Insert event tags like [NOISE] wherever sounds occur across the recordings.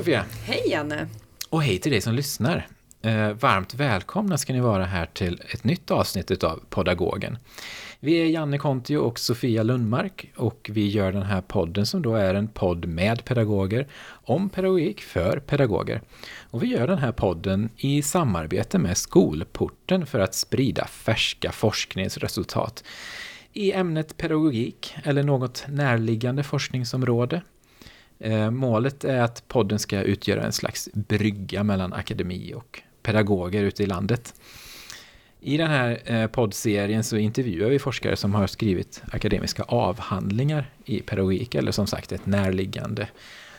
Hej Sofia! Hej Janne! Och hej till dig som lyssnar. Eh, varmt välkomna ska ni vara här till ett nytt avsnitt av Podagogen. Vi är Janne Kontio och Sofia Lundmark och vi gör den här podden som då är en podd med pedagoger om pedagogik för pedagoger. Och vi gör den här podden i samarbete med Skolporten för att sprida färska forskningsresultat i ämnet pedagogik eller något närliggande forskningsområde. Eh, målet är att podden ska utgöra en slags brygga mellan akademi och pedagoger ute i landet. I den här eh, poddserien så intervjuar vi forskare som har skrivit akademiska avhandlingar i pedagogik, eller som sagt ett närliggande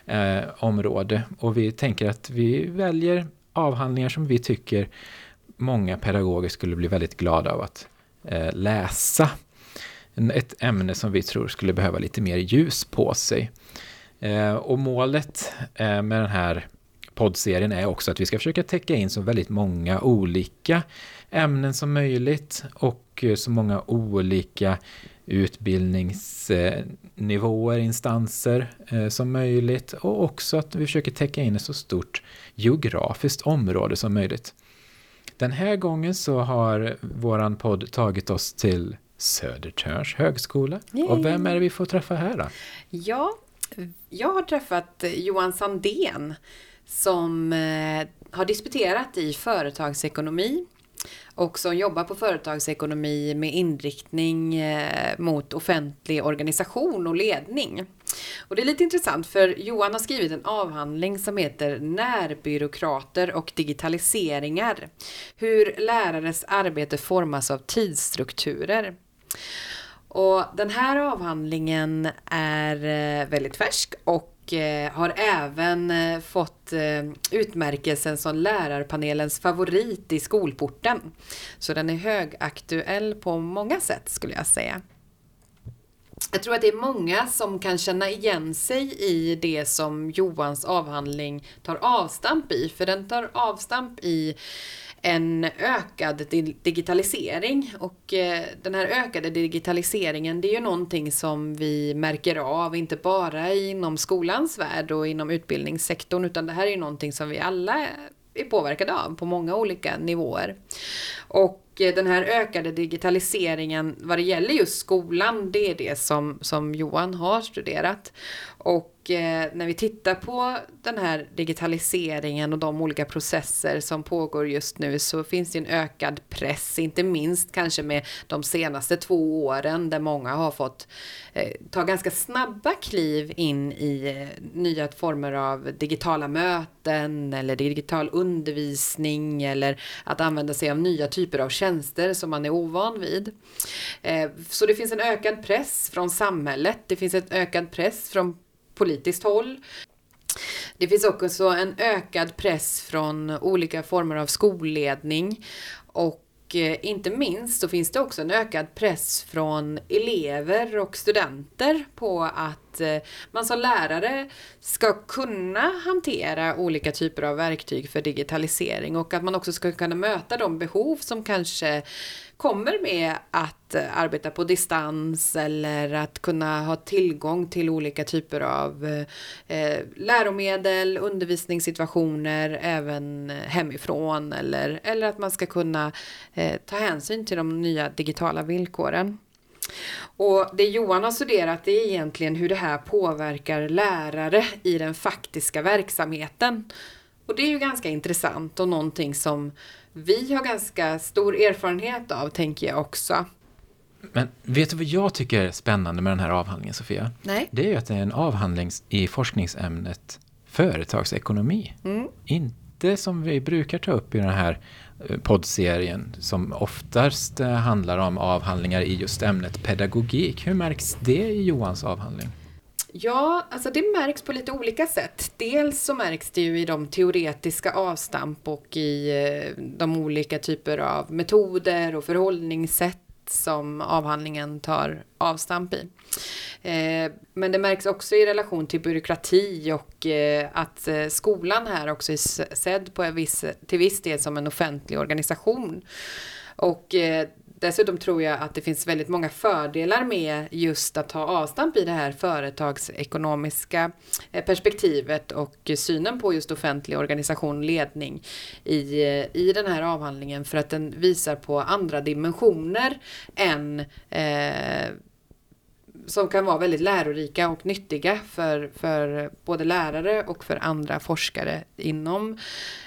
eh, område. Och vi tänker att vi väljer avhandlingar som vi tycker många pedagoger skulle bli väldigt glada av att eh, läsa. Ett ämne som vi tror skulle behöva lite mer ljus på sig. Eh, och målet eh, med den här poddserien är också att vi ska försöka täcka in så väldigt många olika ämnen som möjligt och eh, så många olika utbildningsnivåer, instanser som möjligt och också att vi försöker täcka in ett så stort geografiskt område som möjligt. Den här gången så har våran podd tagit oss till Södertörns högskola. Yay. Och vem är det vi får träffa här då? Ja, jag har träffat Johan Sandén som eh, har disputerat i företagsekonomi och som jobbar på företagsekonomi med inriktning eh, mot offentlig organisation och ledning. Och det är lite intressant för Johan har skrivit en avhandling som heter Närbyråkrater och digitaliseringar. Hur lärares arbete formas av tidsstrukturer. Och den här avhandlingen är eh, väldigt färsk och eh, har även eh, fått utmärkelsen som lärarpanelens favorit i skolporten. Så den är högaktuell på många sätt skulle jag säga. Jag tror att det är många som kan känna igen sig i det som Johans avhandling tar avstamp i. För den tar avstamp i en ökad digitalisering och eh, den här ökade digitaliseringen det är ju någonting som vi märker av inte bara inom skolans värld och inom utbildningssektorn utan det här är ju någonting som vi alla är påverkade av på många olika nivåer. Och Eh, den här ökade digitaliseringen vad det gäller just skolan, det är det som, som Johan har studerat. Och eh, när vi tittar på den här digitaliseringen och de olika processer som pågår just nu så finns det en ökad press, inte minst kanske med de senaste två åren där många har fått eh, ta ganska snabba kliv in i eh, nya former av digitala möten eller digital undervisning eller att använda sig av nya typer av tjänster som man är ovan vid. Eh, så det finns en ökad press från samhället, det finns en ökad press från politiskt håll. Det finns också en ökad press från olika former av skolledning och och eh, inte minst så finns det också en ökad press från elever och studenter på att eh, man som lärare ska kunna hantera olika typer av verktyg för digitalisering. Och att man också ska kunna möta de behov som kanske kommer med att eh, arbeta på distans eller att kunna ha tillgång till olika typer av eh, eh läromedel, undervisningssituationer även eh, hemifrån eller, eller att man ska kunna eh, ta hänsyn till de nya digitala villkoren. Och det Johan har studerat är egentligen hur det här påverkar lärare i den faktiska verksamheten. Och det är ju ganska intressant och någonting som vi har ganska stor erfarenhet av, tänker jag också. Men vet du vad jag tycker är spännande med den här avhandlingen, Sofia? Nej. Det är ju att det är en avhandling i forskningsämnet företagsekonomi. Mm. Inte som vi brukar ta upp i den här eh, poddserien som oftast eh, handlar om avhandlingar i just ämnet pedagogik. Hur märks det i Johans avhandling? Ja, alltså det märks på lite olika sätt. Dels så märks det ju i de teoretiska avstamp och i eh, de olika typer av metoder och förhållningssätt som avhandlingen tar avstamp i. Eh, men det märks också i relation till byråkrati och eh, att skolan här också är sedd på viss, till viss del som en offentlig organisation. Och Dessutom tror jag att det finns väldigt många fördelar med just att ta avstamp i det här företagsekonomiska eh, perspektivet och synen på just offentlig organisation och ledning i, eh, i den här avhandlingen för att den visar på andra dimensioner än eh, som kan vara väldigt lärorika och nyttiga för, för både lärare och för andra forskare inom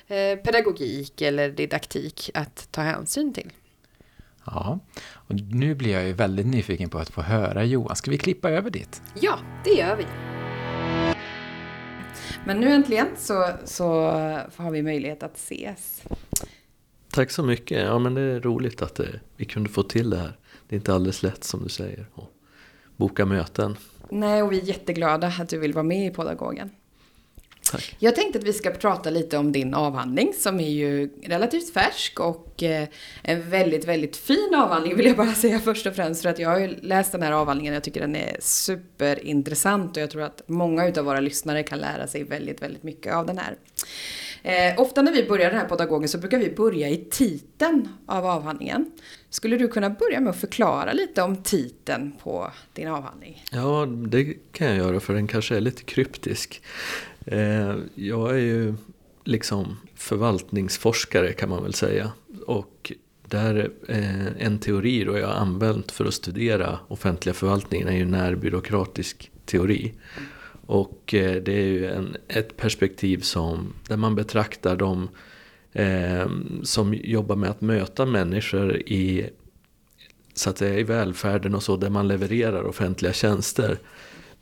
eh, pedagogik eller didaktik att ta hänsyn till. Ja, och nu blir jag ju väldigt nyfiken på att få höra Johan. Ska vi klippa över dit? Ja, det gör vi. Men nu äntligen så, så har vi möjlighet att ses. Tack så mycket. Ja, men det är roligt att det, vi kunde få till det här. Det är inte alldeles lätt som du säger att boka möten. Nej, och vi är jätteglada att du vill vara med i Podagogen. Tack. Jag tänkte att vi ska prata lite om din avhandling som är ju relativt färsk och eh, en väldigt, väldigt fin avhandling vill jag bara [LAUGHS] säga först och främst för att jag har ju läst den här avhandlingen och jag tycker den är superintressant och jag tror att många utav våra lyssnare kan lära sig väldigt, väldigt mycket av den här. Eh, ofta när vi börjar den här pedagogen så brukar vi börja i titeln av avhandlingen. Skulle du kunna börja med att förklara lite om titeln på din avhandling? Ja, det kan jag göra för den kanske är lite kryptisk. Eh, jag är ju liksom förvaltningsforskare kan man väl säga. Och där eh, en teori då jag har använt för att studera offentliga förvaltningen är ju närbyråkratisk teori. Och eh, det är ju en, ett perspektiv som, där man betraktar de eh, som jobbar med att möta människor i, så att säga, i välfärden och så, där man levererar offentliga tjänster.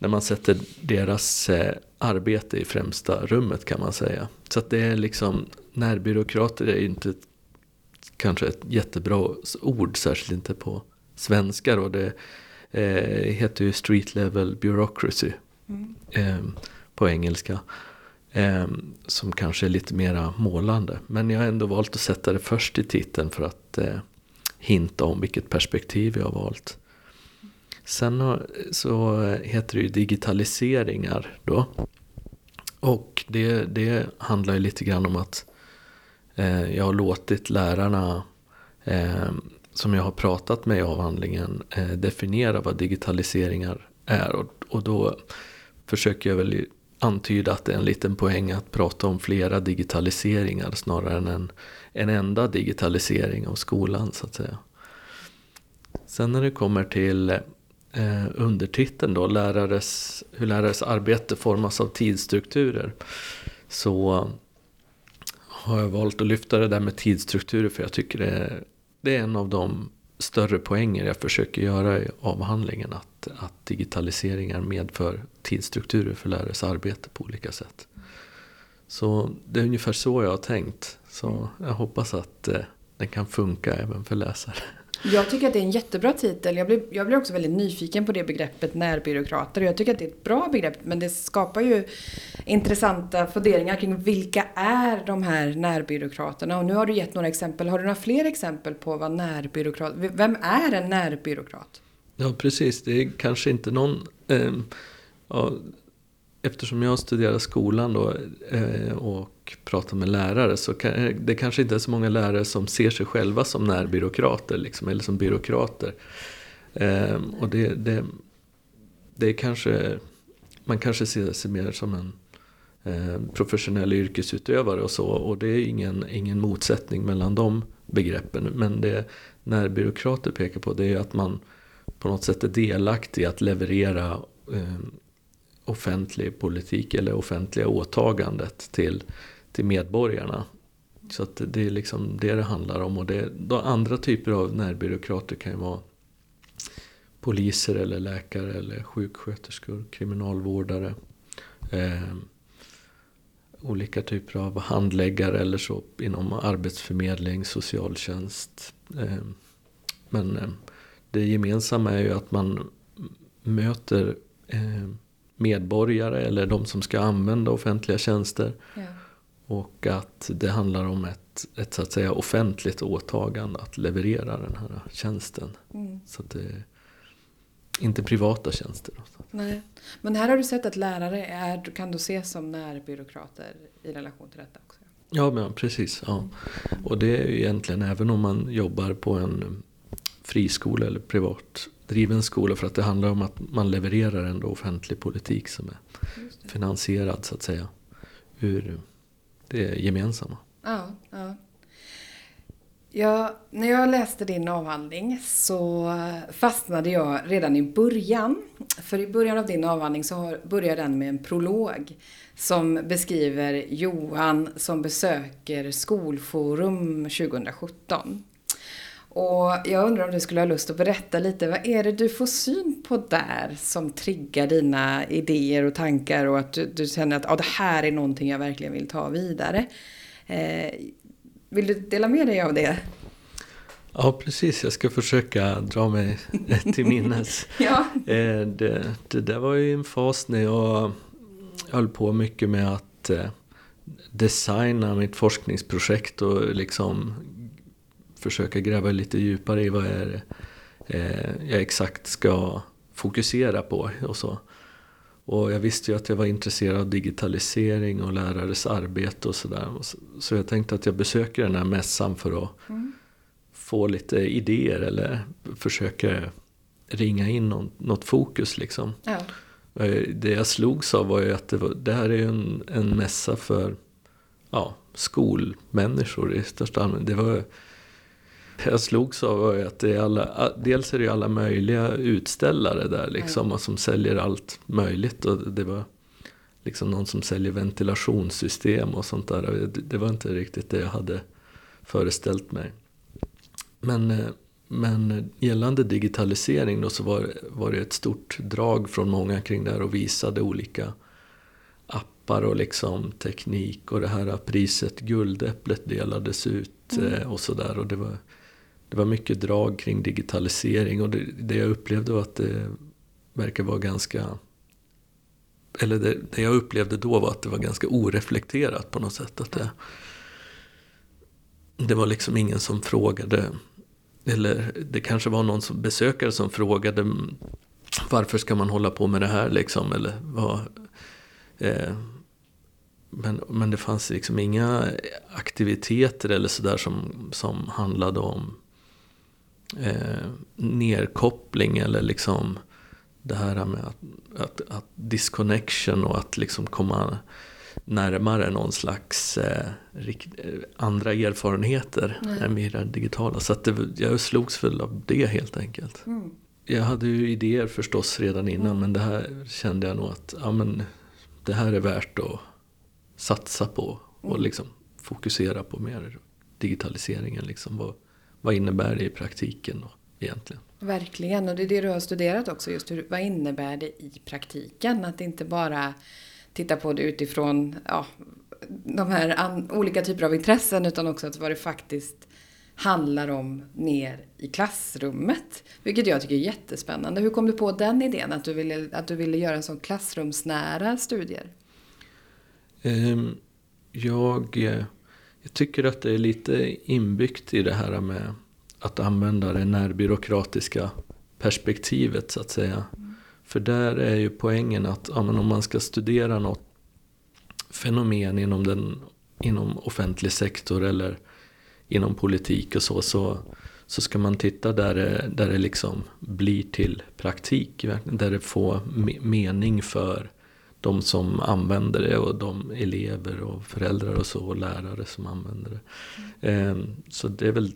När man sätter deras eh, arbete i främsta rummet kan man säga. Så att det är liksom, närbyråkrater är inte kanske ett jättebra ord, särskilt inte på svenska då. Det eh, heter ju street level bureaucracy mm. eh, på engelska. Eh, som kanske är lite mera målande. Men jag har ändå valt att sätta det först i titeln för att eh, hinta om vilket perspektiv jag har valt. Sen så heter det ju digitaliseringar då. Och det, det handlar ju lite grann om att eh, jag har låtit lärarna eh, som jag har pratat med i avhandlingen eh, definiera vad digitaliseringar är. Och, och då försöker jag väl antyda att det är en liten poäng att prata om flera digitaliseringar snarare än en, en enda digitalisering av skolan så att säga. Sen när det kommer till eh, undertiteln då, lärares, hur lärares arbete formas av tidsstrukturer. Så har jag valt att lyfta det där med tidsstrukturer för jag tycker det är, det är en av de större poänger jag försöker göra i avhandlingen. Att, att digitaliseringar medför tidsstrukturer för lärares arbete på olika sätt. Så det är ungefär så jag har tänkt. Så jag hoppas att eh, den kan funka även för läsare. Jag tycker att det är en jättebra titel. Jag blir, jag blir också väldigt nyfiken på det begreppet närbyråkrater. Jag tycker att det är ett bra begrepp men det skapar ju intressanta funderingar kring vilka är de här närbyråkraterna? Och nu har du gett några exempel. Har du några fler exempel på vad närbyråkrat... Vem är en närbyråkrat? Ja precis, det är kanske inte någon... Eh, ja, eftersom jag studerar skolan då, eh, och pratar med lärare så kan, eh, det kanske inte är så många lärare som ser sig själva som närbyråkrater liksom, eller som byråkrater. Eh, och det, det, det är kanske, man kanske ser sig mer som en eh, professionell yrkesutövare och så och det är ingen, ingen motsättning mellan de begreppen. Men det närbyråkrater pekar på det är att man på något sätt är delaktig i att leverera eh, offentlig politik eller offentliga åtagandet till, till medborgarna. Så att det är liksom det det handlar om. Och det, då andra typer av närbyråkrater kan ju vara poliser eller läkare eller sjuksköterskor, kriminalvårdare. Eh, olika typer av handläggare eller så inom arbetsförmedling, socialtjänst. Eh, men eh, det gemensamma är ju att man möter eh, medborgare eller de som ska använda offentliga tjänster. Ja. Och att det handlar om ett, ett så att säga offentligt åtagande att leverera den här tjänsten. Mm. Så att det inte privata tjänster. Nej. Men här har du sett att lärare är, kan då ses som närbyråkrater i relation till detta också? Ja, men precis. Ja. Och det är ju egentligen även om man jobbar på en friskola eller privat driven skola för att det handlar om att man levererar ändå offentlig politik som är finansierad så att säga ur det gemensamma. Ja, ja. Ja, när jag läste din avhandling så fastnade jag redan i början. För i början av din avhandling så börjar den med en prolog som beskriver Johan som besöker Skolforum 2017. Och jag undrar om du skulle ha lust att berätta lite, vad är det du får syn på där som triggar dina idéer och tankar och att du, du känner att ah, det här är någonting jag verkligen vill ta vidare. Eh, vill du dela med dig av det? Ja, precis. Jag ska försöka dra mig [LAUGHS] till minnes. [LAUGHS] ja. Eh, det, det där var ju en fas när jag höll på mycket med att eh, designa mitt forskningsprojekt och liksom försöka gräva lite djupare i vad är det eh, jag exakt ska fokusera på och så. Och jag visste ju att jag var intresserad av digitalisering och lärares arbete och sådär. Så jag tänkte att jag besöker den här mässan för att mm. få lite idéer eller försöka ringa in något, något fokus liksom. Ja. Eh, det jag slogs av var ju att det, var, det här är ju en, en mässa för ja, skolmänniskor i största allmänhet. Det var jag slogs av att det är alla, dels är det alla möjliga utställare där liksom, mm. som säljer allt möjligt. Och det var liksom någon som säljer ventilationssystem och sånt där. Det var inte riktigt det jag hade föreställt mig. Men, eh, men gällande digitalisering då så var, var det ett stort drag från många kring det här och visade olika appar och liksom teknik och det här priset Guldäpplet delades ut mm. Eh, och sådär. Och det var det var mycket drag kring digitalisering och det, det jag upplevde var att det verkar vara ganska eller det, det, jag upplevde då var att det var ganska oreflekterat på något sätt. Att det, det var liksom ingen som frågade, eller det kanske var någon som, besökare som frågade varför ska man hålla på med det här liksom? Eller vad, eh, men, men det fanns liksom inga aktiviteter eller sådär som, som handlade om eh, nerkoppling eller liksom det här med att, att, att disconnection och att liksom komma närmare någon slags eh, eh, andra erfarenheter Nej. än mer digitala. Så att det, jag slogs väl av det helt enkelt. Mm. Jag hade ju idéer förstås redan innan mm. men det här kände jag nog att ja, men, det här är värt att satsa på och mm. liksom fokusera på mer digitaliseringen. Liksom. Vad, vad innebär det i praktiken då, egentligen? Verkligen, och det är det du har studerat också. Just hur, vad innebär det i praktiken? Att inte bara titta på det utifrån ja, de här an, olika typer av intressen utan också att vad det faktiskt handlar om ner i klassrummet. Vilket jag tycker är jättespännande. Hur kom du på den idén? Att du ville, att du ville göra en sån klassrumsnära studier? Um, jag eh, jag tycker att det är lite inbyggt i det här med att använda det närbyråkratiska perspektivet så att säga. Mm. För där är ju poängen att ja, om man ska studera något fenomen inom, den, inom offentlig sektor eller inom politik och så, så, så ska man titta där det, där det liksom blir till praktik. Där det får mening för de som använder det och de elever och föräldrar och så och lärare som använder det. Mm. Så det är väl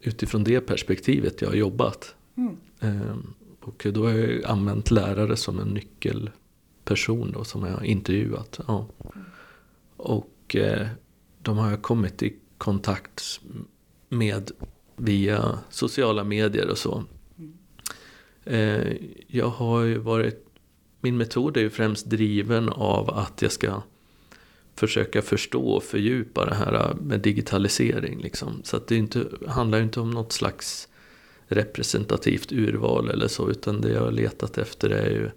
utifrån det perspektivet jag har jobbat. Mm. Ehm, och då har jag använt lärare som en nyckelperson då, som jag har intervjuat. Ja. Mm. Och eh, de har jag kommit i kontakt med via sociala medier och så. Mm. Eh, jag har ju varit min metod är ju främst driven av att jag ska försöka förstå och fördjupa det här med digitalisering. Liksom. Så att det inte, handlar inte om något slags representativt urval eller så, utan det jag har letat efter är ju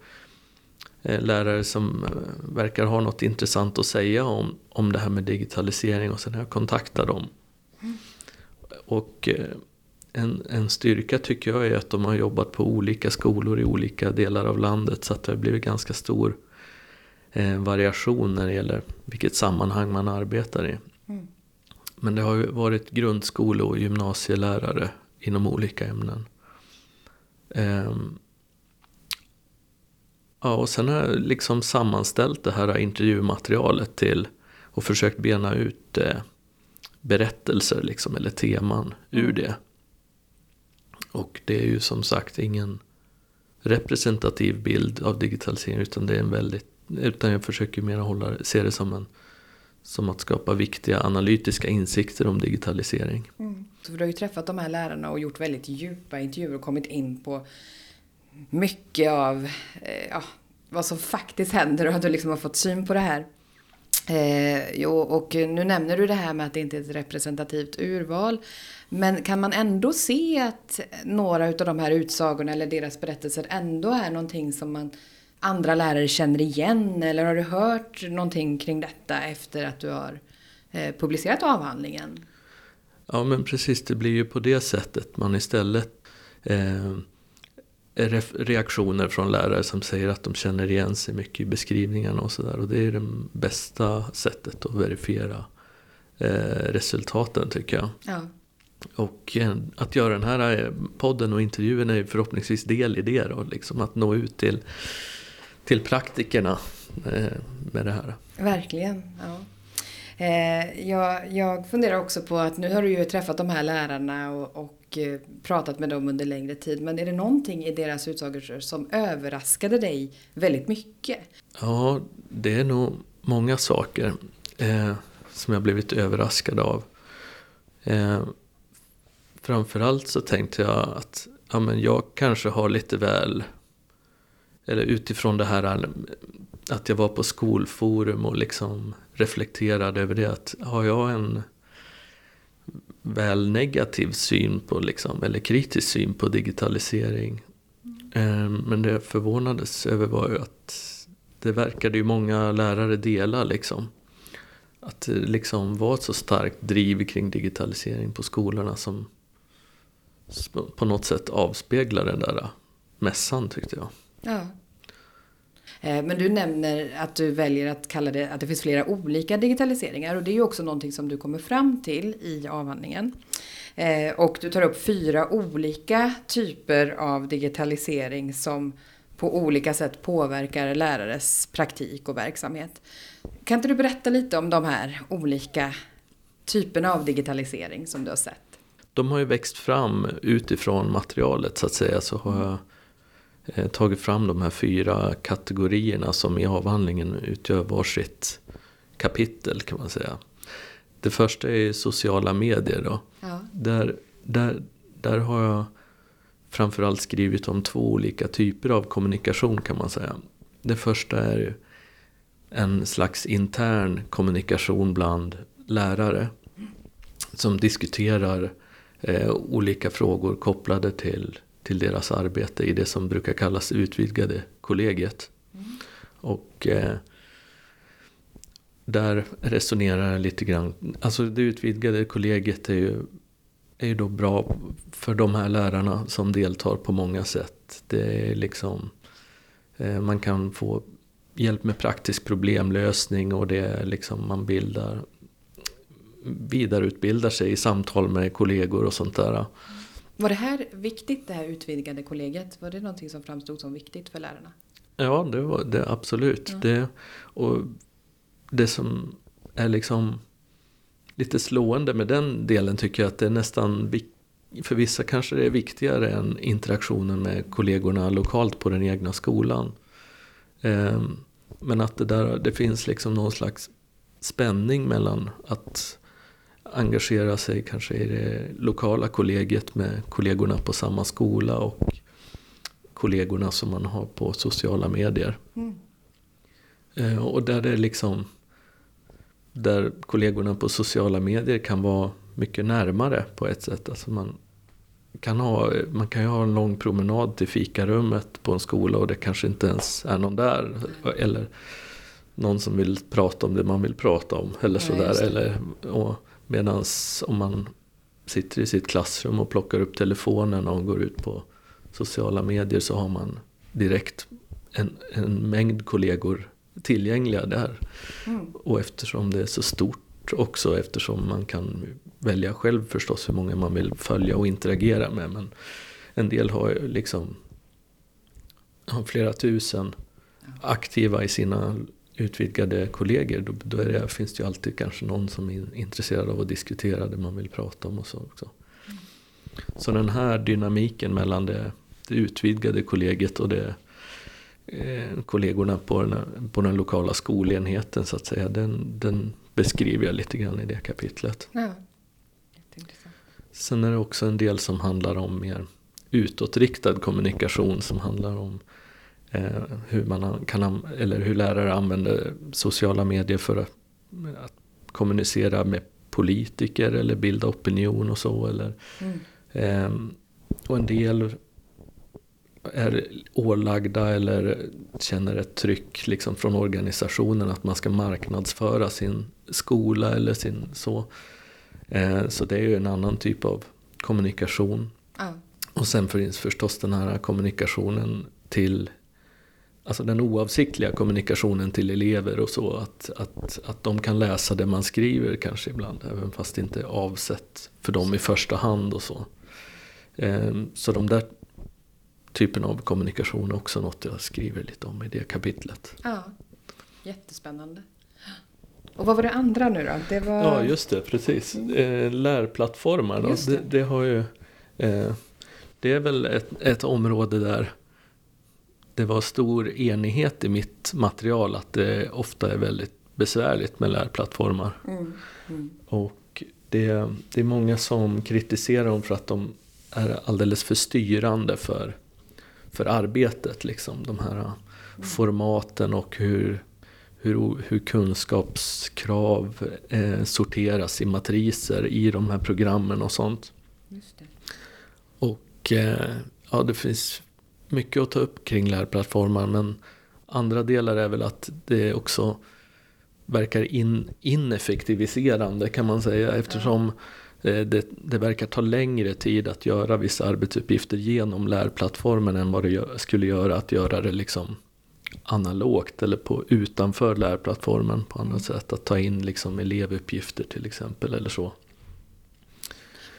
eh, lärare som eh, verkar ha något intressant att säga om, om det här med digitalisering och sen har jag kontaktat dem. Mm. Och eh, en, en styrka tycker jag är att de har jobbat på olika skolor i olika delar av landet så att det har blivit ganska stor eh, variation när det gäller vilket sammanhang man arbetar i. Mm. Men det har ju varit grundskole och gymnasielärare inom olika ämnen. Um, ja, och sen har jag liksom sammanställt det här intervjumaterialet till och försökt bena ut eh, berättelser liksom, eller teman ur mm. det. Och det är ju som sagt ingen representativ bild av digitalisering utan det är en väldigt utan jag försöker mer hålla, se det som, en, som att skapa viktiga analytiska insikter om digitalisering. Mm. Så du har ju träffat de här lärarna och gjort väldigt djupa intervjuer och kommit in på mycket av eh, ja, vad som faktiskt händer och att du liksom har fått syn på det här. Eh, jo, och nu nämner du det här med att det inte är ett representativt urval. Men kan man ändå se att några av de här utsagorna eller deras berättelser ändå är någonting som man andra lärare känner igen? Eller har du hört någonting kring detta efter att du har eh, publicerat avhandlingen? Ja men precis, det blir ju på det sättet man istället eh, reaktioner från lärare som säger att de känner igen sig mycket i beskrivningarna och sådär. Och det är det bästa sättet att verifiera eh, resultaten tycker jag. Ja. Och eh, att göra den här eh, podden och intervjun är förhoppningsvis del i det då, liksom att nå ut till, till praktikerna eh, med det här. Verkligen, ja. Eh, jag, jag funderar också på att nu har du ju träffat de här lärarna och, och och eh, pratat med dem under längre tid. Men är det någonting i deras utsagor som överraskade dig väldigt mycket? Ja, det är nog många saker eh, som jag blivit överraskad av. Eh, framförallt så tänkte jag att ja, men jag kanske har lite väl, eller utifrån det här att jag var på skolforum och liksom reflekterade över det. Att har jag en väl negativ syn på, liksom, eller kritisk syn på digitalisering. Ehm, men det jag förvånades över var ju att det verkade ju många lärare dela liksom. Att det liksom var ett så starkt driv kring digitalisering på skolorna som på något sätt avspeglar den där eh, mässan tyckte jag. Ja. Eh, men du nämner att du väljer att kalla det att det finns flera olika digitaliseringar och det är ju också någonting som du kommer fram till i avhandlingen. Eh, och du tar upp fyra olika typer av digitalisering som på olika sätt påverkar lärares praktik och verksamhet. Kan inte du berätta lite om de här olika typerna av digitalisering som du har sett? De har ju växt fram utifrån materialet så att säga. Så har jag tagit fram de här fyra kategorierna som i avhandlingen utgör varsitt kapitel kan man säga. Det första är sociala medier då. Ja. Där, där, där har jag framförallt skrivit om två olika typer av kommunikation kan man säga. Det första är en slags intern kommunikation bland lärare. Som diskuterar eh, olika frågor kopplade till till deras arbete i det som brukar kallas utvidgade kollegiet. Mm. Och eh, där resonerar jag lite grann, alltså det utvidgade kollegiet är ju, är ju då bra för de här lärarna som deltar på många sätt. Det är liksom, eh, man kan få hjälp med praktisk problemlösning och det är liksom man bildar vidareutbildar sig i samtal med kollegor och sånt där. Var det här viktigt, det här utvidgade kollegiet? Var det någonting som framstod som viktigt för lärarna? Ja, det var det absolut. Mm. Det, och det som är liksom lite slående med den delen tycker jag att det är nästan för vissa kanske det är viktigare än interaktionen med kollegorna lokalt på den egna skolan. Ehm, men att det, där, det finns liksom någon slags spänning mellan att engagera sig kanske i det lokala kollegiet med kollegorna på samma skola och kollegorna som man har på sociala medier. Mm. Eh, och där det liksom där kollegorna på sociala medier kan vara mycket närmare på ett sätt. Alltså man, kan ha, man kan ju ha en lång promenad till fikarummet på en skola och det kanske inte ens är någon där. Eller någon som vill prata om det man vill prata om. Eller sådär. Eller, och, Medan om man sitter i sitt klassrum och plockar upp telefonen och går ut på sociala medier så har man direkt en, en mängd kollegor tillgängliga där. Mm. Och eftersom det är så stort också eftersom man kan välja själv förstås hur många man vill följa och interagera med. Men en del har liksom har flera tusen aktiva i sina utvidgade kollegor. Då, då det, finns det ju alltid kanske någon som är intresserad av att diskutera det man vill prata om och så också. Så den här dynamiken mellan det, det utvidgade kollegiet och det eh, kollegorna på den, på den lokala skolenheten så att säga. Den, den beskriver jag lite grann i det kapitlet. Ja. Sen är det också en del som handlar om mer utåtriktad kommunikation som handlar om hur, man kan, eller hur lärare använder sociala medier för att, att kommunicera med politiker eller bilda opinion och så. Eller, Mm. eh, och en del är ålagda eller känner ett tryck liksom från organisationen att man ska marknadsföra sin skola eller sin så. Eh, så det är ju en annan typ av kommunikation. Ja. Och sen finns förstås den här kommunikationen till Alltså den oavsiktliga kommunikationen till elever och så. Att, att, att de kan läsa det man skriver kanske ibland. Även fast det inte är avsett för dem i första hand och så. Eh, så de där typen av kommunikation är också något jag skriver lite om i det kapitlet. ja. Jättespännande. Och vad var det andra nu då? Det var... Ja, just det, precis. Eh, lärplattformar, då, det. det. Det, har ju, eh, det är väl ett, ett område där det var stor enighet i mitt material att det ofta är väldigt besvärligt med lärplattformar. Mm. Mm. Och det, det är många som kritiserar dem för att de är alldeles för styrande för, för arbetet. Liksom. De här formaten och hur, hur, hur kunskapskrav eh, sorteras i matriser i de här programmen och sånt. Och eh, ja, det finns mycket att ta upp kring lärplattformar men andra delar är väl att det också verkar in, ineffektiviserande kan man säga eftersom eh, det, det verkar ta längre tid att göra vissa arbetsuppgifter genom lärplattformen än vad det skulle göra att göra det liksom analogt eller på, utanför lärplattformen på andra sätt. Att ta in liksom elevuppgifter till exempel eller så.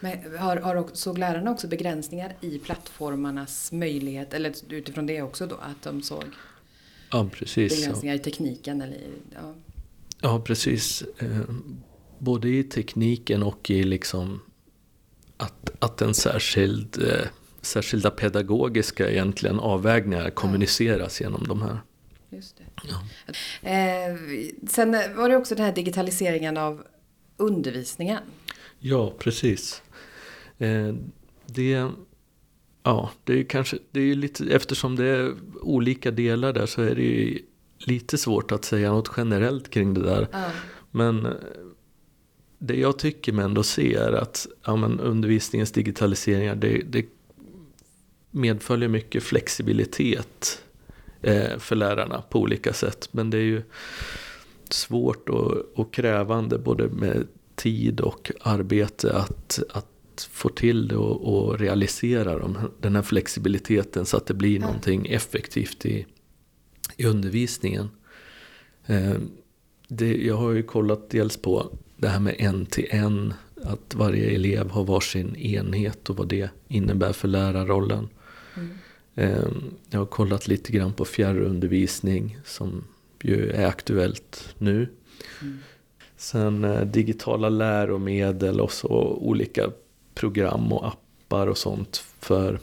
Men har, har, såg lärarna också begränsningar i plattformarnas möjlighet, eller utifrån det också då, att de såg Ja, precis. Ja. begränsningar i tekniken eller ja. Ja, precis. Eh, både i tekniken och i liksom att, att en särskild, eh, särskilda pedagogiska egentligen avvägningar kommuniceras genom de här. Just. Ja. Eh, sen var det också den här digitaliseringen av undervisningen. Ja, precis. Eh, det, ja, det är kanske, det är ju lite, eftersom det är olika delar där så är det ju lite svårt att säga något generellt kring det där. Ja. Men eh, det jag tycker mig ändå se är att ja, men undervisningens digitaliseringar det, det medföljer mycket flexibilitet eh, för lärarna på olika sätt. Men det är ju svårt och, och krävande både med tid och arbete att, att få till det och, och realisera dem, den här flexibiliteten så att det blir Ja. någonting effektivt i, i undervisningen. Eh, det, jag har ju kollat dels på det här med en till en. Att varje elev har varsin enhet och vad det innebär för lärarrollen. Mm. Eh, Jag har kollat lite grann på fjärrundervisning som ju är aktuellt nu. Mm. Sen eh, digitala läromedel och så olika program och appar och sånt för,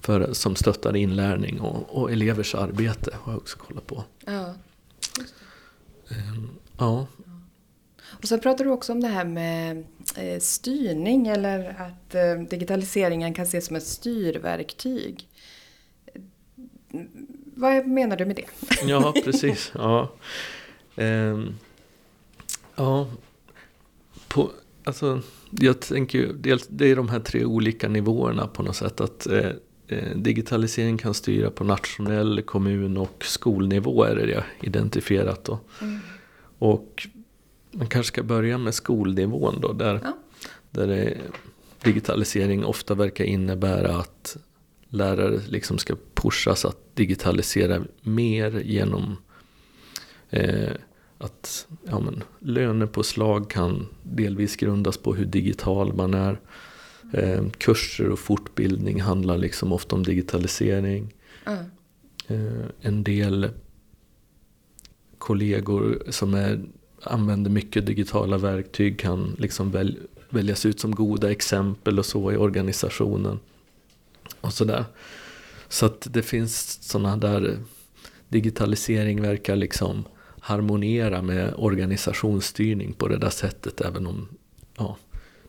för, som stöttar inlärning och, och elevers arbete har jag också kollat på. Ja. Eh, Ja, Och sen pratar du också om det här med eh, styrning eller att eh, digitaliseringen kan ses som ett styrverktyg. Vad menar du med det? [LAUGHS] Ja, precis. Ja. Ehm, ja. På, alltså, jag tänker ju, det är de här tre olika nivåerna på något sätt. Att eh, eh, digitalisering kan styra på nationell, kommun och skolnivå är det jag identifierat då. Och man kanske ska börja med skolnivån då. Där, Ja. där det, digitalisering ofta verkar innebära att lärare liksom ska pushas att digitalisera mer genom eh, att ja, men, lönepåslag kan delvis grundas på hur digital man är. Eh, kurser och fortbildning handlar liksom ofta om digitalisering. Ja. Eh, en del kollegor som är, använder mycket digitala verktyg kan liksom väl, väljas ut som goda exempel och så i organisationen. Och sådär. Så att det finns sådana där digitalisering verkar liksom harmonera med organisationsstyrning på det där sättet även om ja,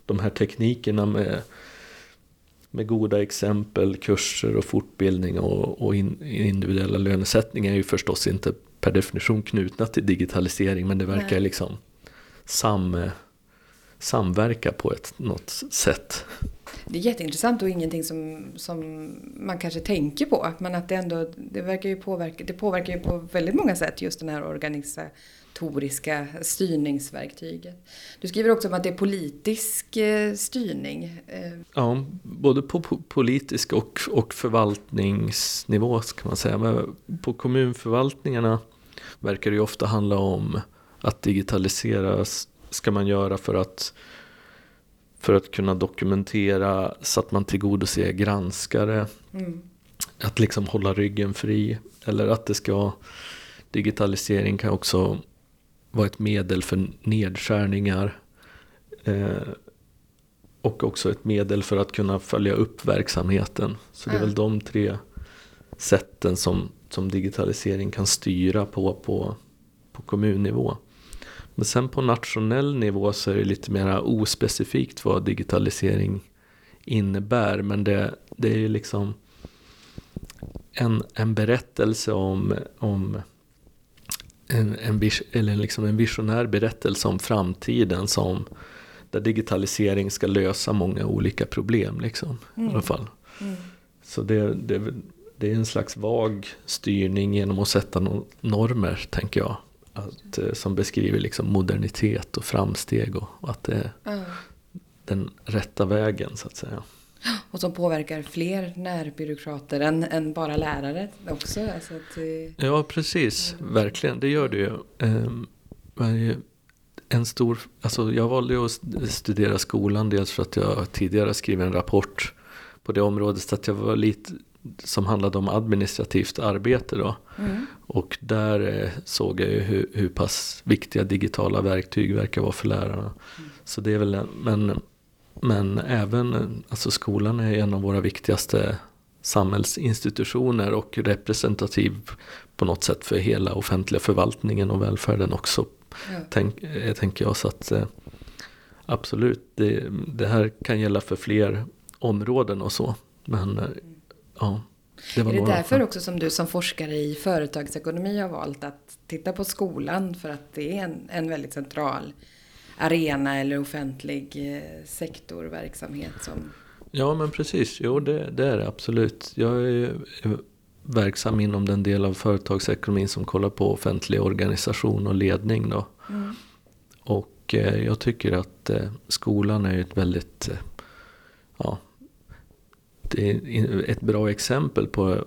de här teknikerna med, med goda exempel, kurser och fortbildning och, och in, individuella lönesättningar är ju förstås inte per definition knutna till digitalisering men det verkar Nej. liksom sam, samverka på ett, något sätt. Det är jätteintressant och ingenting som, som man kanske tänker på. Men att det ändå, det verkar ju påverka, det påverkar ju på väldigt många sätt just den här organisatoriska styrningsverktyget. Du skriver också om att det är politisk eh, styrning. Eh. Ja, både på politisk och, och förvaltningsnivå kan man säga. Men på kommunförvaltningarna verkar det ju ofta handla om att digitalisera ska man göra för att, för att kunna dokumentera så att man tillgodoser granskare. Mm. Att liksom hålla ryggen fri. Eller att det ska, digitalisering kan också vara ett medel för nedskärningar. Eh, och också ett medel för att kunna följa upp verksamheten. Så det är Ja. väl de tre sätten som, som digitalisering kan styra på, på på kommunnivå. Men sen på nationell nivå så är det lite mer ospecifikt vad digitalisering innebär. Men det, det är ju liksom en, en berättelse om, om en, en, vis, eller liksom en visionär berättelse om framtiden som där digitalisering ska lösa många olika problem. Liksom, i alla fall. Mm. Så det, det, det är en slags vag styrning genom att sätta no normer, tänker jag. Att, eh, som beskriver liksom modernitet och framsteg och, och att det är Ja. den rätta vägen så att säga. Och som påverkar fler närbyråkrater än, än bara lärare också. Alltså att, Ja, precis. Verkligen, det gör det ju. Ehm, ju En stor, alltså jag valde ju att studera skolan dels för att jag tidigare skrivit en rapport på det området så att jag var lite som handlade om administrativt arbete då. mm. Och där eh, såg jag ju hur, hur pass viktiga digitala verktyg verkar vara för lärarna. Så det är väl en, men, men även, eh, alltså skolan är en av våra viktigaste samhällsinstitutioner och representativ på något sätt för hela offentliga förvaltningen och välfärden också. ja. Tänk, eh, tänker jag så att absolut, det, det här kan gälla för fler områden och så. Men ja, det var Är det därför också som du som forskare i företagsekonomi har valt att titta på skolan för att det är en, en väldigt central arena eller offentlig eh, sektorverksamhet som... Ja men precis, jo det, det är det absolut. Jag är verksam inom den del av företagsekonomin som kollar på offentlig organisation och ledning. Då. Mm. Och eh, jag tycker att eh, skolan är ett väldigt eh, ja, det är ett bra exempel på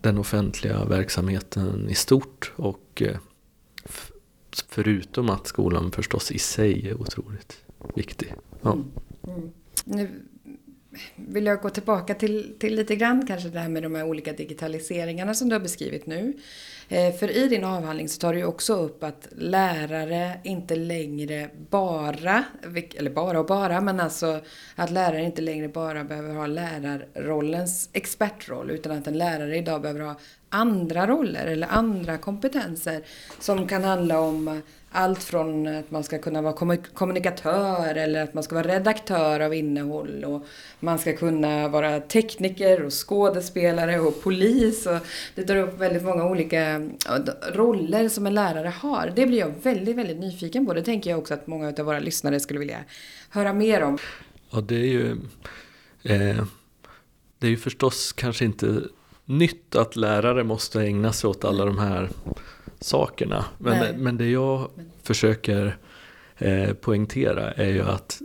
den offentliga verksamheten i stort. Och eh, förutom att skolan förstås i sig är otroligt viktig. Ja. Mm. Mm. Nu vill jag gå tillbaka till, till lite grann kanske det här med de här olika digitaliseringarna som du har beskrivit nu. Eh, för i din avhandling så tar du ju också upp att lärare inte längre bara, eller bara och bara, men alltså att lärare inte längre bara behöver ha lärarrollens expertroll utan att en lärare idag behöver ha andra roller eller andra kompetenser som kan handla om allt från att man ska kunna vara kommunikatör eller att man ska vara redaktör av innehåll och man ska kunna vara tekniker och skådespelare och polis och det tar upp väldigt många olika roller som en lärare har. Det blir jag väldigt, väldigt nyfiken på. Det tänker jag också att många av våra lyssnare skulle vilja höra mer om. Ja, det är ju eh, Det är ju förstås kanske inte nytt att lärare måste ägna sig åt alla de här sakerna. Nej. Men, men det jag försöker eh, poängtera är ju att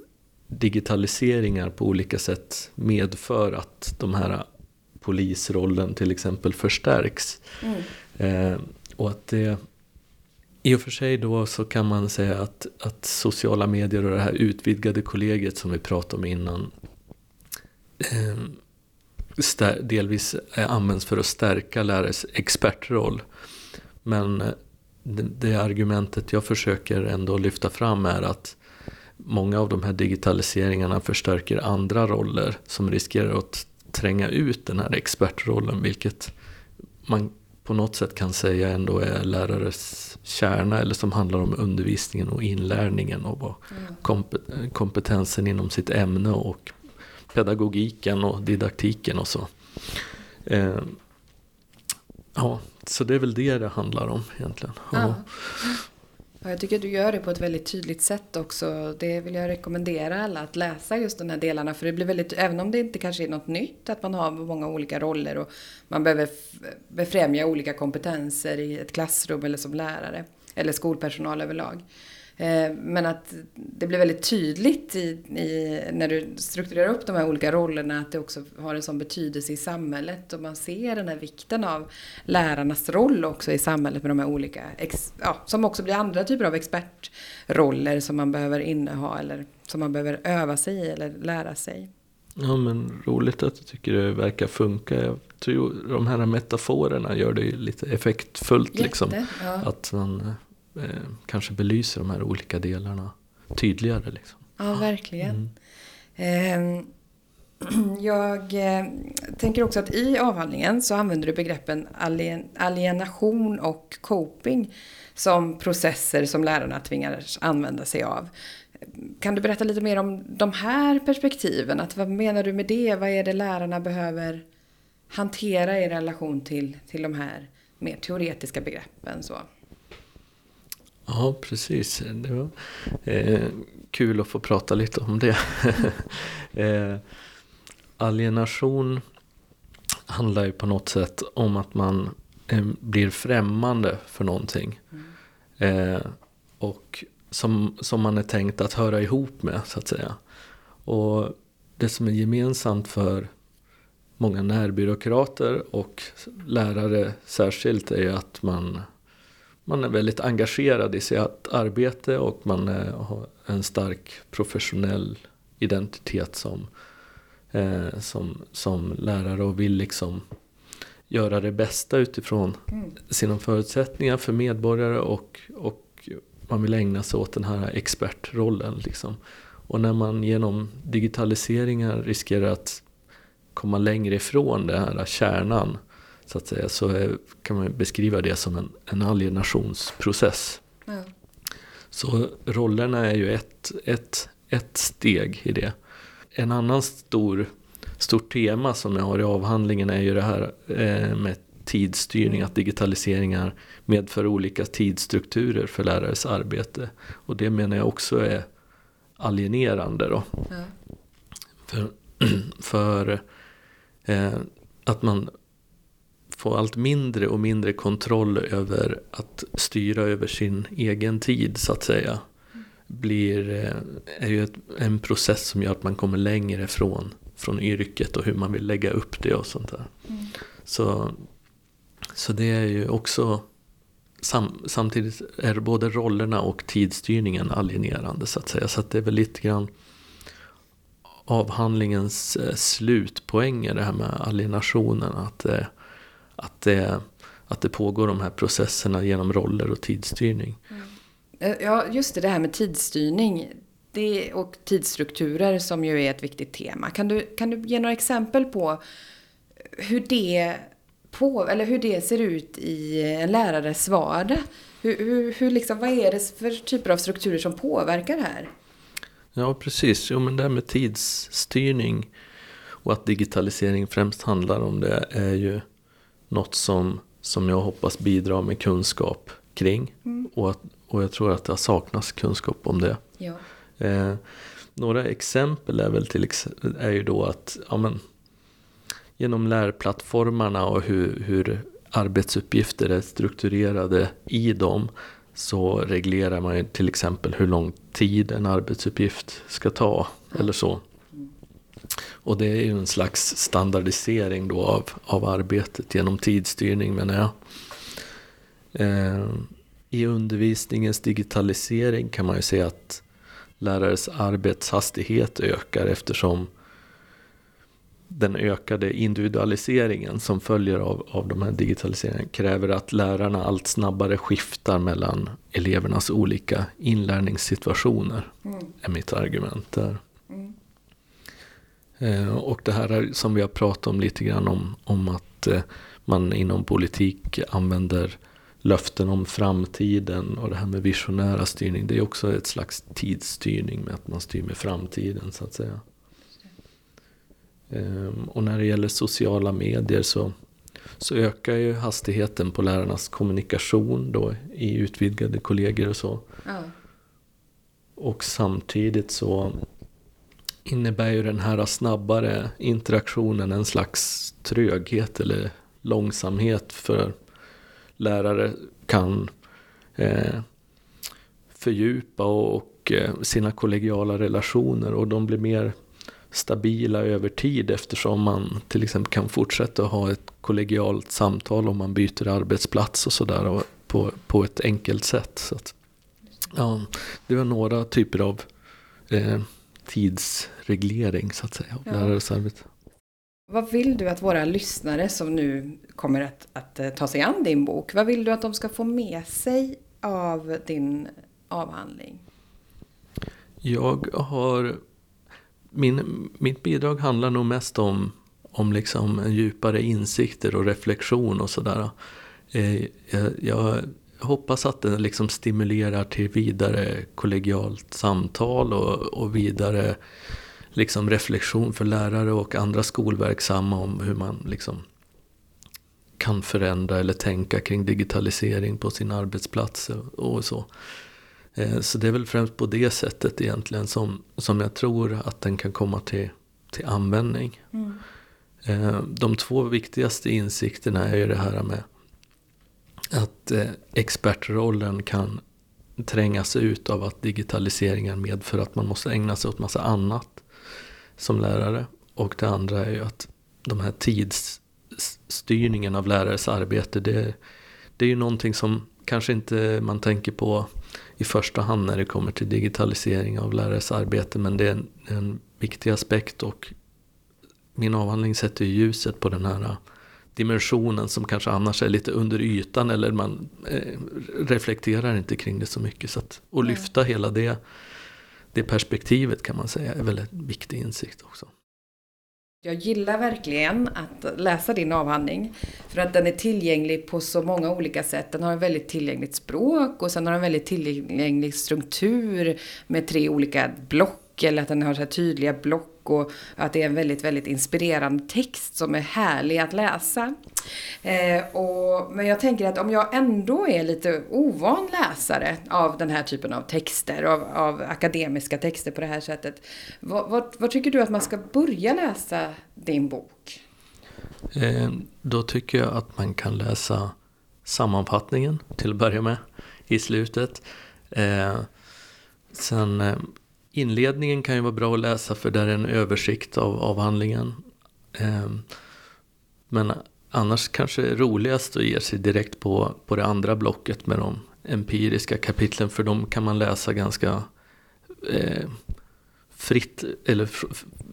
digitaliseringar på olika sätt medför att de här polisrollen till exempel förstärks. Mm. Eh, och att det i och för sig då så kan man säga att, att sociala medier och det här utvidgade kollegiet som vi pratade om innan eh, delvis används för att stärka lärares expertroll. Men eh, det, argumentet jag försöker ändå lyfta fram är att många av de här digitaliseringarna förstärker andra roller som riskerar att tränga ut den här expertrollen vilket man på något sätt kan säga ändå är lärares kärna eller som handlar om undervisningen och inlärningen och mm. kompetensen inom sitt ämne och pedagogiken och didaktiken och så. Eh, ja, så det är väl det det handlar om egentligen. Ja. Ja, jag tycker att du gör det på ett väldigt tydligt sätt också. Det vill jag rekommendera alla att läsa just de här delarna. För det blir väldigt, även om det inte kanske är något nytt, att man har många olika roller och man behöver befrämja olika kompetenser i ett klassrum eller som lärare. Eller skolpersonal överlag. Eh, men att det blir väldigt tydligt i, i, när du strukturerar upp de här olika rollerna att det också har en sån betydelse i samhället och man ser den här vikten av lärarnas roll också i samhället med de här olika, ex, ja, som också blir andra typer av expertroller som man behöver inneha eller som man behöver öva sig i eller lära sig. Ja men roligt att du tycker det verkar funka. Jag tror de här metaforerna gör det lite effektfullt liksom. Jätte, liksom. Ja. Att man eh, kanske belyser de här olika delarna tydligare. Liksom. Ja, verkligen. Mm. Eh, [CLEARS THROAT] jag eh, tänker också att i avhandlingen så använder du begreppen alien, alienation och coping som processer som lärarna tvingas använda sig av. Kan du berätta lite mer om de här perspektiven? Att, vad menar du med det? Vad är det lärarna behöver hantera i relation till, till de här mer teoretiska begreppen? Så? Ja, precis. Det var eh, kul att få prata lite om det. [LAUGHS] eh, alienation handlar ju på något sätt om att man eh, blir främmande för någonting. Mm. och som, som man är tänkt att höra ihop med, så att säga. Och det som är gemensamt för många närbyråkrater och lärare särskilt är att man man är väldigt engagerad i sitt arbete och man har en stark professionell identitet som, eh, som, som lärare och vill liksom göra det bästa utifrån mm. sina förutsättningar för medborgare och, och man vill ägna sig åt den här expertrollen. Liksom. Och när man genom digitaliseringar riskerar att komma längre ifrån den här kärnan så att säga, så kan man beskriva det som en, en alienationsprocess. Ja. Så rollerna är ju ett, ett, ett steg i det. En annan stor, stort tema som jag har i avhandlingen är ju det här eh, med tidsstyrning, att digitaliseringar medför olika tidsstrukturer för lärares arbete. Och det menar jag också är alienerande då. Ja. För, [CLEARS THROAT] för eh, att man få allt mindre och mindre kontroll över att styra över sin egen tid så att säga. Blir, eh, är ju ett, en process som gör att man kommer längre från, från yrket och hur man vill lägga upp det och sånt där. Mm. Så, så det är ju också sam, samtidigt är både rollerna och tidsstyrningen alienerande så att säga. Så att det är väl lite grann avhandlingens eh, slutpoänger det här med alienationen. Att eh, att det, att det pågår de här processerna genom roller och tidsstyrning. Mm. Ja, just det, det här med tidsstyrning det, och tidsstrukturer som ju är ett viktigt tema. Kan du, kan du ge några exempel på hur det, på, eller hur det ser ut i en lärares vardag? Hur, hur, hur liksom, vad är det för typer av strukturer som påverkar det här? Ja, precis. Jo, men det här med tidsstyrning och att digitalisering främst handlar om det är ju något som, som jag hoppas bidra med kunskap kring. Mm. Och, att, och jag tror att det har saknats kunskap om det. Ja. Eh, några exempel är väl till är ju då att ja, men, genom lärplattformarna och hur, hur arbetsuppgifter är strukturerade i dem så reglerar man ju till exempel hur lång tid en arbetsuppgift ska ta. Mm. Eller så. Och det är ju en slags standardisering då av, av arbetet genom tidsstyrning menar jag. Eh, i undervisningens digitalisering kan man ju se att lärares arbetshastighet ökar eftersom den ökade individualiseringen som följer av, av de här digitaliseringarna kräver att lärarna allt snabbare skiftar mellan elevernas olika inlärningssituationer. Mm. är mitt argument där. Mm. Eh, och det här är, som vi har pratat om lite grann om, om att eh, man inom politik använder löften om framtiden och det här med visionära styrning. Det är också ett slags tidsstyrning med att man styr med framtiden så att säga. Ehm, och när det gäller sociala medier så, så ökar ju hastigheten på lärarnas kommunikation då i utvidgade kollegor och så. Ja. Och samtidigt så innebär ju den här snabbare interaktionen en slags tröghet eller långsamhet för lärare kan eh, fördjupa och, och eh, sina kollegiala relationer och de blir mer stabila över tid eftersom man till exempel kan fortsätta ha ett kollegialt samtal om man byter arbetsplats och sådär på, på ett enkelt sätt. Så att, ja, det var några typer av eh, tidsreglering så att säga av ja. lärares arbete. Vad vill du att våra lyssnare som nu kommer att, att eh, ta sig an din bok, vad vill du att de ska få med sig av din avhandling? Jag har min, mitt bidrag handlar nog mest om, om liksom djupare insikter och reflektion och sådär. Eh, jag, hoppas att den liksom stimulerar till vidare kollegialt samtal och, och vidare liksom reflektion för lärare och andra skolverksamma om hur man liksom kan förändra eller tänka kring digitalisering på sin arbetsplats och så. Eh, så det är väl främst på det sättet egentligen som, som jag tror att den kan komma till, till användning. Mm. Eh, de två viktigaste insikterna är ju det här med att eh, expertrollen kan trängas ut av att digitaliseringen medför att man måste ägna sig åt massa annat som lärare. Och det andra är ju att de här tidsstyrningen av lärares arbete det, det är ju någonting som kanske inte man tänker på i första hand när det kommer till digitalisering av lärares arbete. Men det är en, en viktig aspekt och min avhandling sätter ljuset på den här dimensionen som kanske annars är lite under ytan eller man eh, reflekterar inte kring det så mycket. Så att, och lyfta hela det, det perspektivet kan man säga är väl en viktig insikt också. Jag gillar verkligen att läsa din avhandling. För att den är tillgänglig på så många olika sätt. Den har en väldigt tillgängligt språk och sen har den en väldigt tillgänglig struktur med tre olika block. Eller att den har så tydliga block och att det är en väldigt, väldigt inspirerande text som är härlig att läsa. Eh, och, men jag tänker att om jag ändå är lite ovan läsare av den här typen av texter, av, av akademiska texter på det här sättet. Vad, vad, vad, tycker du att man ska börja läsa din bok? Eh, då tycker jag att man kan läsa sammanfattningen till att börja med i slutet. Eh, sen eh, Inledningen kan ju vara bra att läsa för där är en översikt av avhandlingen. Ehm, men annars kanske det är roligast att ge sig direkt på, på det andra blocket med de empiriska kapitlen för de kan man läsa ganska eh, fritt eller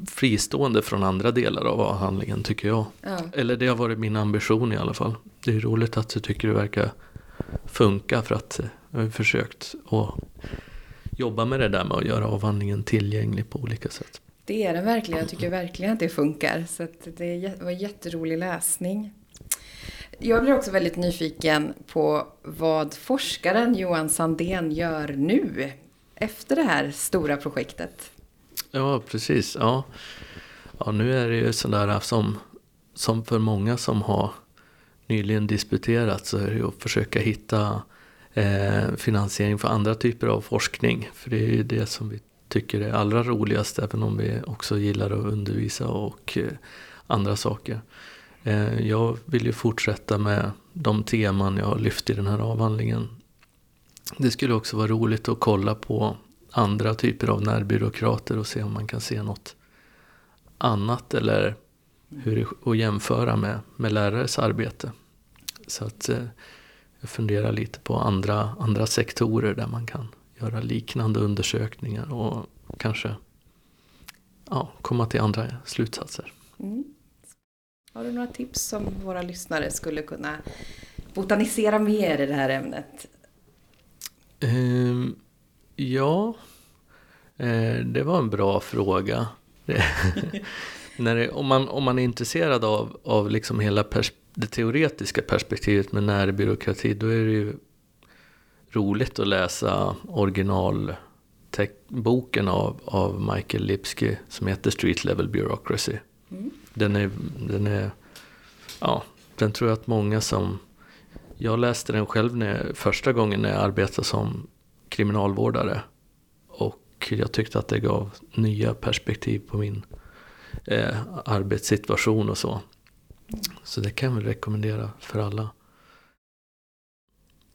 fristående från andra delar av avhandlingen tycker jag. Ja. Eller det har varit min ambition i alla fall. Det är roligt att du tycker det verkar funka för att jag har försökt att jobba med det där med att göra avhandlingen tillgänglig på olika sätt. Det är den verkligen. Jag tycker verkligen att det funkar. Så det var jätterolig läsning. Jag blir också väldigt nyfiken på vad forskaren Johan Sandén gör nu efter det här stora projektet. Ja, precis. Ja, ja nu är det ju sådär som, som för många som har nyligen disputerat så är det ju att försöka hitta eh, finansiering för andra typer av forskning. För det är ju det som vi tycker är allra roligast även om vi också gillar att undervisa och eh, andra saker. Eh, jag vill ju fortsätta med de teman jag har lyft i den här avhandlingen. Det skulle också vara roligt att kolla på andra typer av närbyråkrater och se om man kan se något annat eller hur det, att jämföra med, med lärares arbete. Så att eh, jag funderar lite på andra, andra sektorer där man kan göra liknande undersökningar och kanske ja, komma till andra slutsatser. Mm. Har du några tips som våra lyssnare skulle kunna botanisera mer i det här ämnet? Um, ja, uh, det var en bra fråga. [LAUGHS] När det, om, man, om man är intresserad av, av liksom hela det teoretiska perspektivet med närbyråkrati då är det ju roligt att läsa originalboken av, av Michael Lipsky som heter Street Level Bureaucracy. Mm. Den, är, den är, ja, den tror jag att många som, jag läste den själv när, första gången när jag arbetade som kriminalvårdare. Och jag tyckte att det gav nya perspektiv på min eh, arbetssituation och så. Så det kan jag väl rekommendera för alla.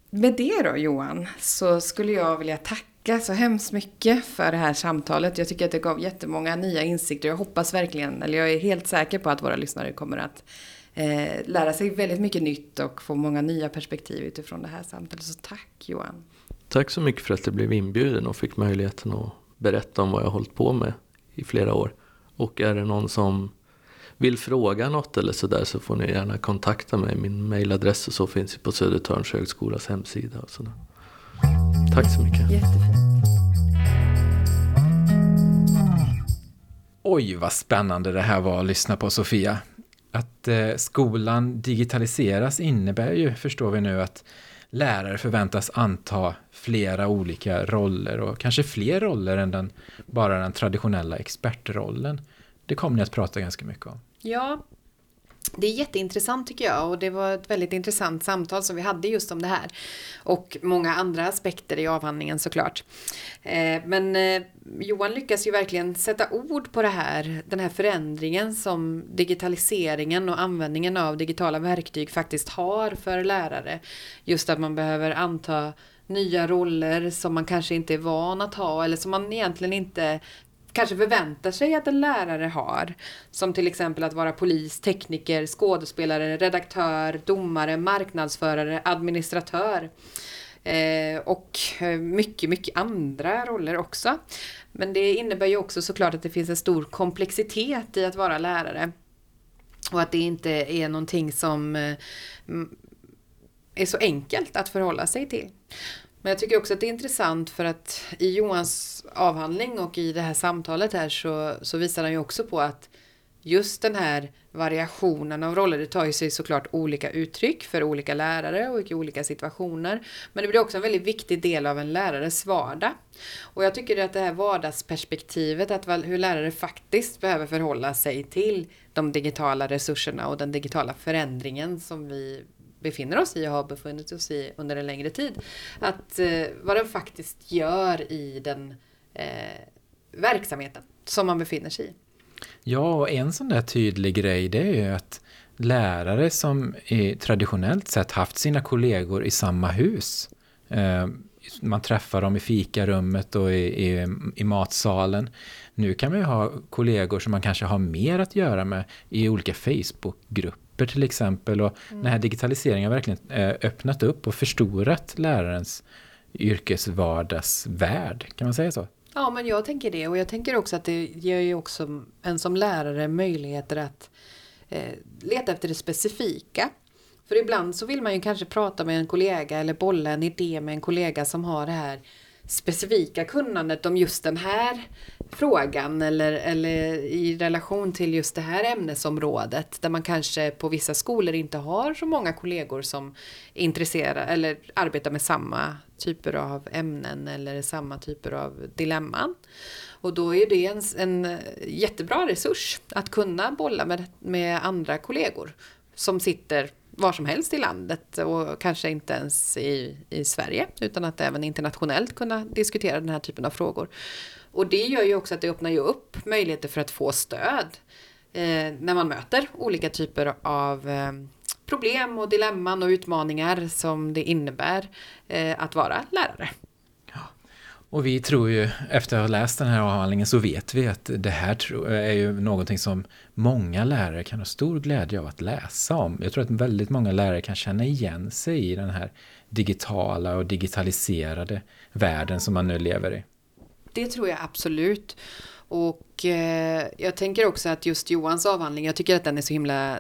Med det då Johan, så skulle jag vilja tacka så hemskt mycket för det här samtalet. Jag tycker att det gav jättemånga nya insikter. Jag hoppas verkligen, eller jag är helt säker på att våra lyssnare kommer att eh, lära sig väldigt mycket nytt och få många nya perspektiv utifrån det här samtalet. Så tack Johan. Tack så mycket för att jag blev inbjuden och fick möjligheten att berätta om vad jag har hållit på med i flera år. Och är det någon som vill fråga något eller sådär så får ni gärna kontakta mig. Min mailadress och så finns ju på Södertörns högskolas hemsida. Och sådär. Tack så mycket. Jättefint. Oj, vad spännande det här var att lyssna på Sofia. Att eh, skolan digitaliseras innebär ju, förstår vi nu, att lärare förväntas anta flera olika roller och kanske fler roller än den, bara den traditionella expertrollen. Det kommer ni att prata ganska mycket om. Ja, det är jätteintressant tycker jag och det var ett väldigt intressant samtal som vi hade just om det här. Och många andra aspekter i avhandlingen såklart. Eh, men eh, Johan lyckas ju verkligen sätta ord på det här, den här förändringen som digitaliseringen och användningen av digitala verktyg faktiskt har för lärare. Just att man behöver anta nya roller som man kanske inte är van att ha eller som man egentligen inte kanske förväntar sig att en lärare har. Som till exempel att vara polis, tekniker, skådespelare, redaktör, domare, marknadsförare, administratör. Eh, och eh, mycket, mycket andra roller också. Men det innebär ju också såklart att det finns en stor komplexitet i att vara lärare. Och att det inte är någonting som eh, är så enkelt att förhålla sig till. Men jag tycker också att det är intressant för att i Johans avhandling och i det här samtalet här så, så visar han ju också på att just den här variationen av roller, det tar ju sig såklart olika uttryck för olika lärare och i olika situationer. Men det blir också en väldigt viktig del av en lärares vardag. Och jag tycker att det här vardagsperspektivet, att hur lärare faktiskt behöver förhålla sig till de digitala resurserna och den digitala förändringen som vi befinner oss i och har befunnit oss i under en längre tid. Att eh, vad den faktiskt gör i den eh, verksamheten som man befinner sig i. Ja, och en sån där tydlig grej det är ju att lärare som traditionellt sett haft sina kollegor i samma hus. Eh, man träffar dem i fikarummet och i, i, i, matsalen. Nu kan man ju ha kollegor som man kanske har mer att göra med i olika Facebookgrupper grupper till exempel. Och mm. Den här digitaliseringen har verkligen eh, öppnat upp och förstorat lärarens yrkesvardagsvärld. Kan man säga så? Ja, men jag tänker det. Och jag tänker också att det ger ju också en som lärare möjligheter att eh, leta efter det specifika. För ibland så vill man ju kanske prata med en kollega eller bolla en idé med en kollega som har det här specifika kunnandet om just den här frågan eller, eller i relation till just det här ämnesområdet där man kanske på vissa skolor inte har så många kollegor som intresserar eller arbetar med samma typer av ämnen eller samma typer av dilemman. Och då är det en, en jättebra resurs att kunna bolla med, med andra kollegor som sitter var som helst i landet och kanske inte ens i, i Sverige utan att även internationellt kunna diskutera den här typen av frågor. Och det gör ju också att det öppnar ju upp möjligheter för att få stöd eh, när man möter olika typer av eh, problem och dilemman och utmaningar som det innebär eh, att vara lärare. Och vi tror ju, efter att ha läst den här avhandlingen så vet vi att det här eh, är ju någonting som många lärare kan ha stor glädje av att läsa om. Jag tror att väldigt många lärare kan känna igen sig i den här digitala och digitaliserade världen som man nu lever i. Det tror jag absolut. Och eh, jag tänker också att just Johans avhandling, jag tycker att den är så himla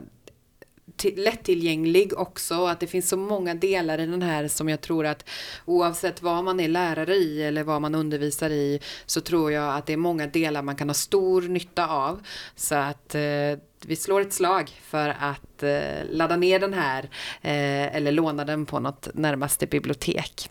lättillgänglig också. Att det finns så många delar i den här som jag tror att oavsett vad man är lärare i eller vad man undervisar i så tror jag att det är många delar man kan ha stor nytta av. Så att eh, vi slår ett slag för att eh, ladda ner den här eh, eller låna den på något närmaste bibliotek.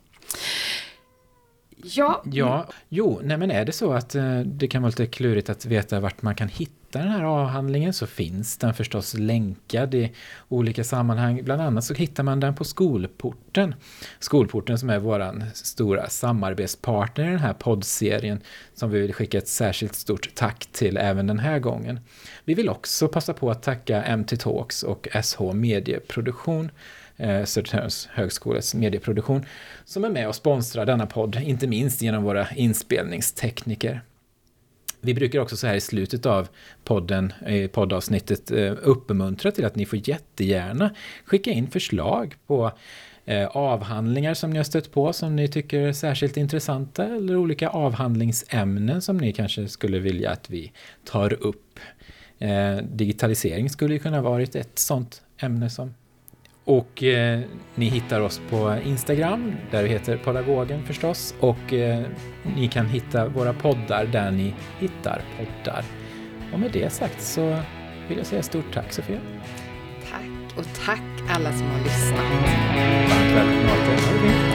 Ja. ja, jo, nej men är det så att eh, det kan vara lite klurigt att veta vart man kan hitta den här avhandlingen så finns den förstås länkad i olika sammanhang. Bland annat så hittar man den på Skolporten. Skolporten som är vår stora samarbetspartner i den här poddserien som vi vill skicka ett särskilt stort tack till även den här gången. Vi vill också passa på att tacka MT Talks och SH Medieproduktion eh, Södertörns högskolas medieproduktion, som är med och sponsrar denna podd, inte minst genom våra inspelningstekniker. Vi brukar också så här i slutet av podden, i poddavsnittet, eh, uppmuntra till att ni får jättegärna skicka in förslag på eh, avhandlingar som ni har stött på som ni tycker är särskilt intressanta eller olika avhandlingsämnen som ni kanske skulle vilja att vi tar upp. Eh, digitalisering skulle kunna varit ett sådant ämne som och eh, ni hittar oss på Instagram, där vi heter Pedagogen förstås. Och eh, ni kan hitta våra poddar där ni hittar poddar. Och med det sagt så vill jag säga stort tack Sofia. Tack och tack alla som har lyssnat. Varmt välkomna till